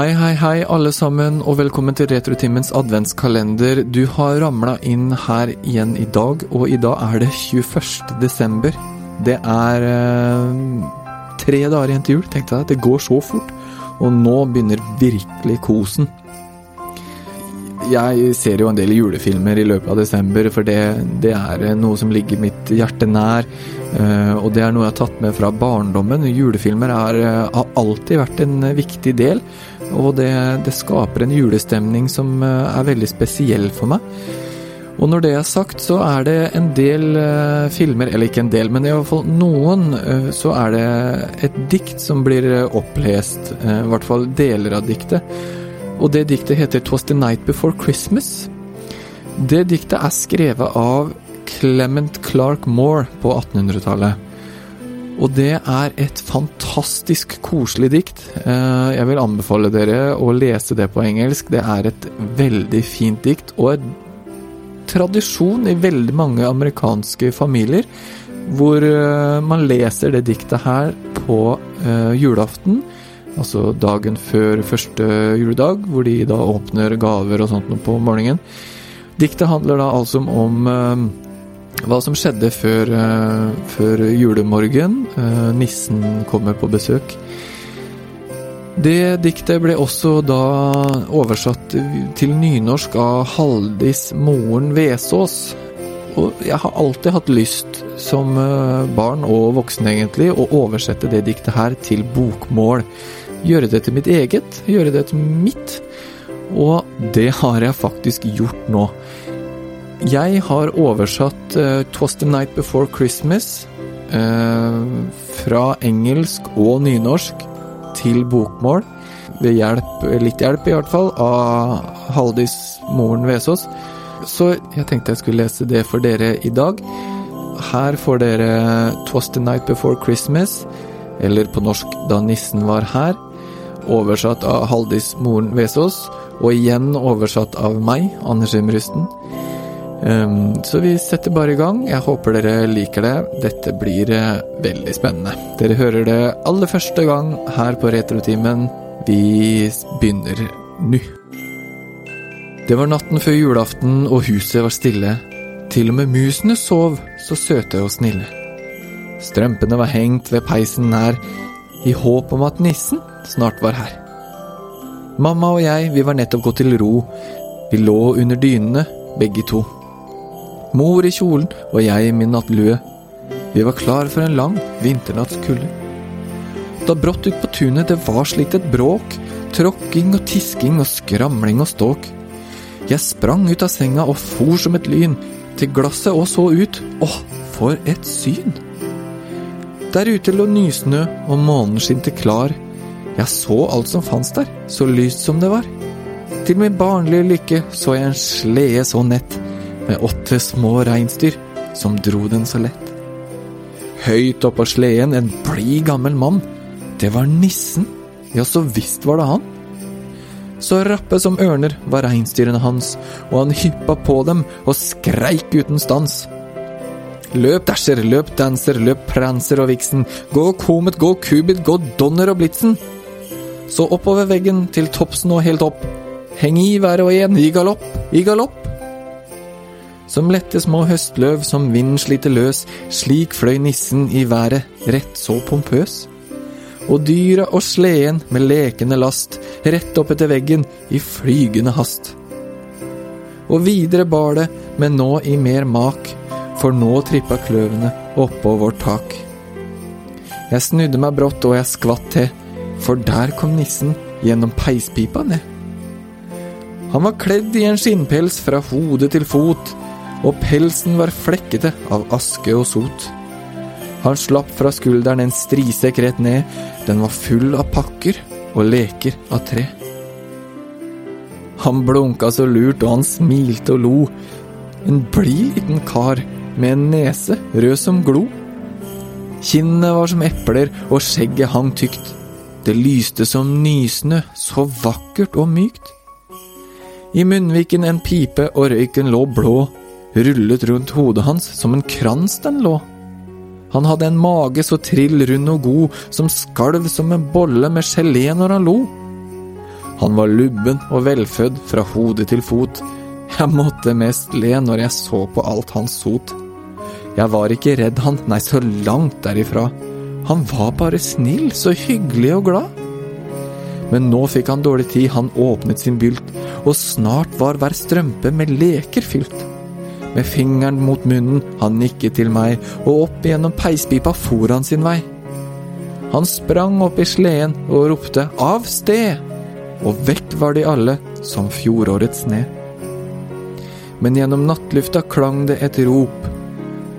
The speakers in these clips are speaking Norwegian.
Hei, hei, hei, alle sammen, og velkommen til Retrotimens adventskalender. Du har ramla inn her igjen i dag, og i dag er det 21. desember. Det er eh, tre dager igjen til jul, tenkte jeg. Det går så fort. Og nå begynner virkelig kosen. Jeg ser jo en del julefilmer i løpet av desember, for det, det er noe som ligger mitt hjerte nær. eh, og det er noe jeg har tatt med fra barndommen. Julefilmer er, eh, har alltid vært en viktig del. Og det, det skaper en julestemning som eh, er veldig spesiell for meg. Og når det er sagt, så er det en del uh, filmer, eller ikke en del, men i hvert fall noen, uh, så er det et dikt som blir opplest. uh, I hvert fall deler av diktet. Og det diktet heter 'Twas the Night Before Christmas'. Det diktet er skrevet av Clement Clark Moore på 1800-tallet. Og det er et fantastisk koselig dikt. Eh, Jeg vil anbefale dere å lese det på engelsk. Det er et veldig fint dikt, og en tradisjon i veldig mange amerikanske familier hvor eh, man leser det diktet her på eh, julaften. Altså dagen før første juledag, hvor de da åpner gaver og sånt på morgenen. Diktet handler da altså om hva som skjedde før, eh, før julemorgen. Eh, nissen kommer på besøk. Det diktet ble også da oversatt til nynorsk av Haldis Moren Vesaas. Og jeg har alltid hatt lyst, som eh, barn og voksen egentlig, å oversette det diktet her til bokmål. Gjøre det til mitt eget, gjøre det til mitt. Og det har jeg faktisk gjort nå. Jeg har oversatt uh, 'Twas the Night Before Christmas' uh, fra engelsk og nynorsk til bokmål. Ved hjelp, litt hjelp i hvert fall, av Haldis Moren Vesaas. Så jeg tenkte jeg skulle lese det for dere i dag. Her får dere 'Twas the Night Before Christmas', eller på norsk 'Da nissen var her'. Oversatt av Haldis Moren Vesaas, og igjen oversatt av meg, Anders Imrusten. Um, så vi setter bare i gang. Jeg håper dere liker det. Dette blir eh, veldig spennende. Dere hører det aller første gang her på Retrotimen. Vi begynner nå. Det var natten før julaften, og huset var stille. Til og med musene sov, så søte og snille. Strømpene var hengt ved peisen nær, i håp om at nissen snart var her. Mamma og jeg, vi var nettopp gått til ro. Vi lå under dynene, begge to. Mor i kjolen og jeg i min nattlue. Vi var klar for en lang vinternattskulde. Da brått ut på tunet det var slikt et bråk, tråkking og tisking og skramling og ståk. Jeg sprang ut av senga og for som et lyn, til glasset og så ut. Åh, for et syn! Der ute lå nysnø, og månen skinte klar. Jeg så alt som fantes der, så lyst som det var. Til min barnlige lykke så jeg en slede så nett, med åtte små reinsdyr som dro den så lett. Høyt oppå sleden en blid gammel mann. Det var nissen. Ja, så visst var det han. Så rappe som ørner var reinsdyrene hans, og han hyppa på dem og skreik uten stans. Løp dasher, løp danser, løp pranser og viksen, gå komet, gå kubit, gå donner og blitsen. Så oppover veggen til toppsen og helt opp. Heng i hver og en, i galopp, i galopp. Som lette små høstløv som vinden sliter løs, slik fløy nissen i været, rett så pompøs. Og dyra og sleden med lekende last, rett opp etter veggen i flygende hast. Og videre bar det, men nå i mer mak, for nå trippa kløvene oppå vårt tak. Jeg snudde meg brått og jeg skvatt til, for der kom nissen gjennom peispipa ned. Han var kledd i en skinnpels fra hode til fot, og pelsen var flekkete av aske og sot. Han slapp fra skulderen en strisekk rett ned, den var full av pakker og leker av tre. Han blunka så lurt, og han smilte og lo. En blid liten kar med en nese rød som glo. Kinnene var som epler, og skjegget hang tykt. Det lyste som nysnø, så vakkert og mykt. I munnviken en pipe, og røyken lå blå, rullet rundt hodet hans som en krans den lå. Han hadde en mage så trill rund og god, som skalv som en bolle med gelé når han lo. Han var lubben og velfødd fra hode til fot. Jeg måtte mest le når jeg så på alt hans sot. Jeg var ikke redd han, nei, så langt derifra. Han var bare snill, så hyggelig og glad. Men nå fikk han dårlig tid, han åpnet sin bylt, og snart var hver strømpe med leker fylt. Med fingeren mot munnen, han nikket til meg, og opp gjennom peispipa for han sin vei. Han sprang opp i sleden og ropte av sted, og vekk var de alle som fjorårets sne. Men gjennom nattlufta klang det et rop,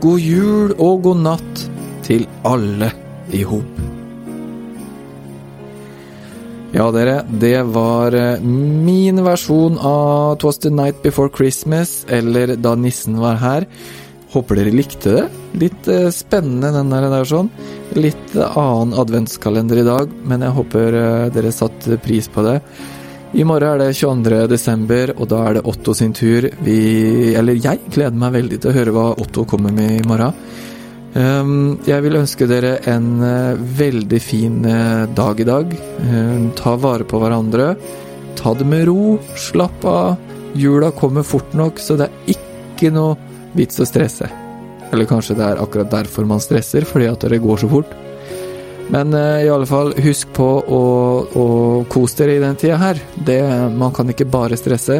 god jul og god natt til alle i hop. Ja, dere, det var eh, min versjon av Twas the Night Before Christmas, eller Da nissen var her. Håper dere likte det. Litt eh, spennende, den der, sånn. Litt annen adventskalender i dag, men jeg håper eh, dere satte pris på det. I morgen er det 22. desember, og da er det Otto sin tur. Vi, eller jeg, gleder meg veldig til å høre hva Otto kommer med i morgen. Ehm, jeg vil ønske dere en eh, veldig fin eh, dag i dag. Ehm, ta vare på hverandre. Ta det med ro. Slapp av. Jula kommer fort nok, så det er ikke noe vits å stresse. Eller kanskje det er akkurat derfor man stresser, fordi at det går så fort. Men uh, i alle fall, husk på å, å kose dere i den tida her. Det, man kan ikke bare stresse.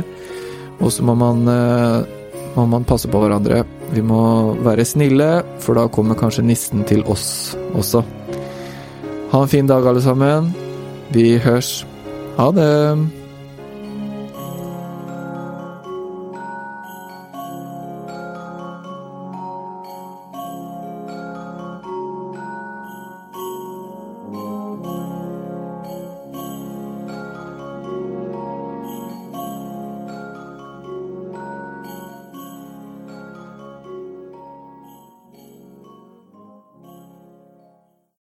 Og så må må man passe på hverandre. Vi må være snille, for da kommer kanskje nissen til oss også. Ha en fin dag, alle sammen. Vi hørs. Ha det.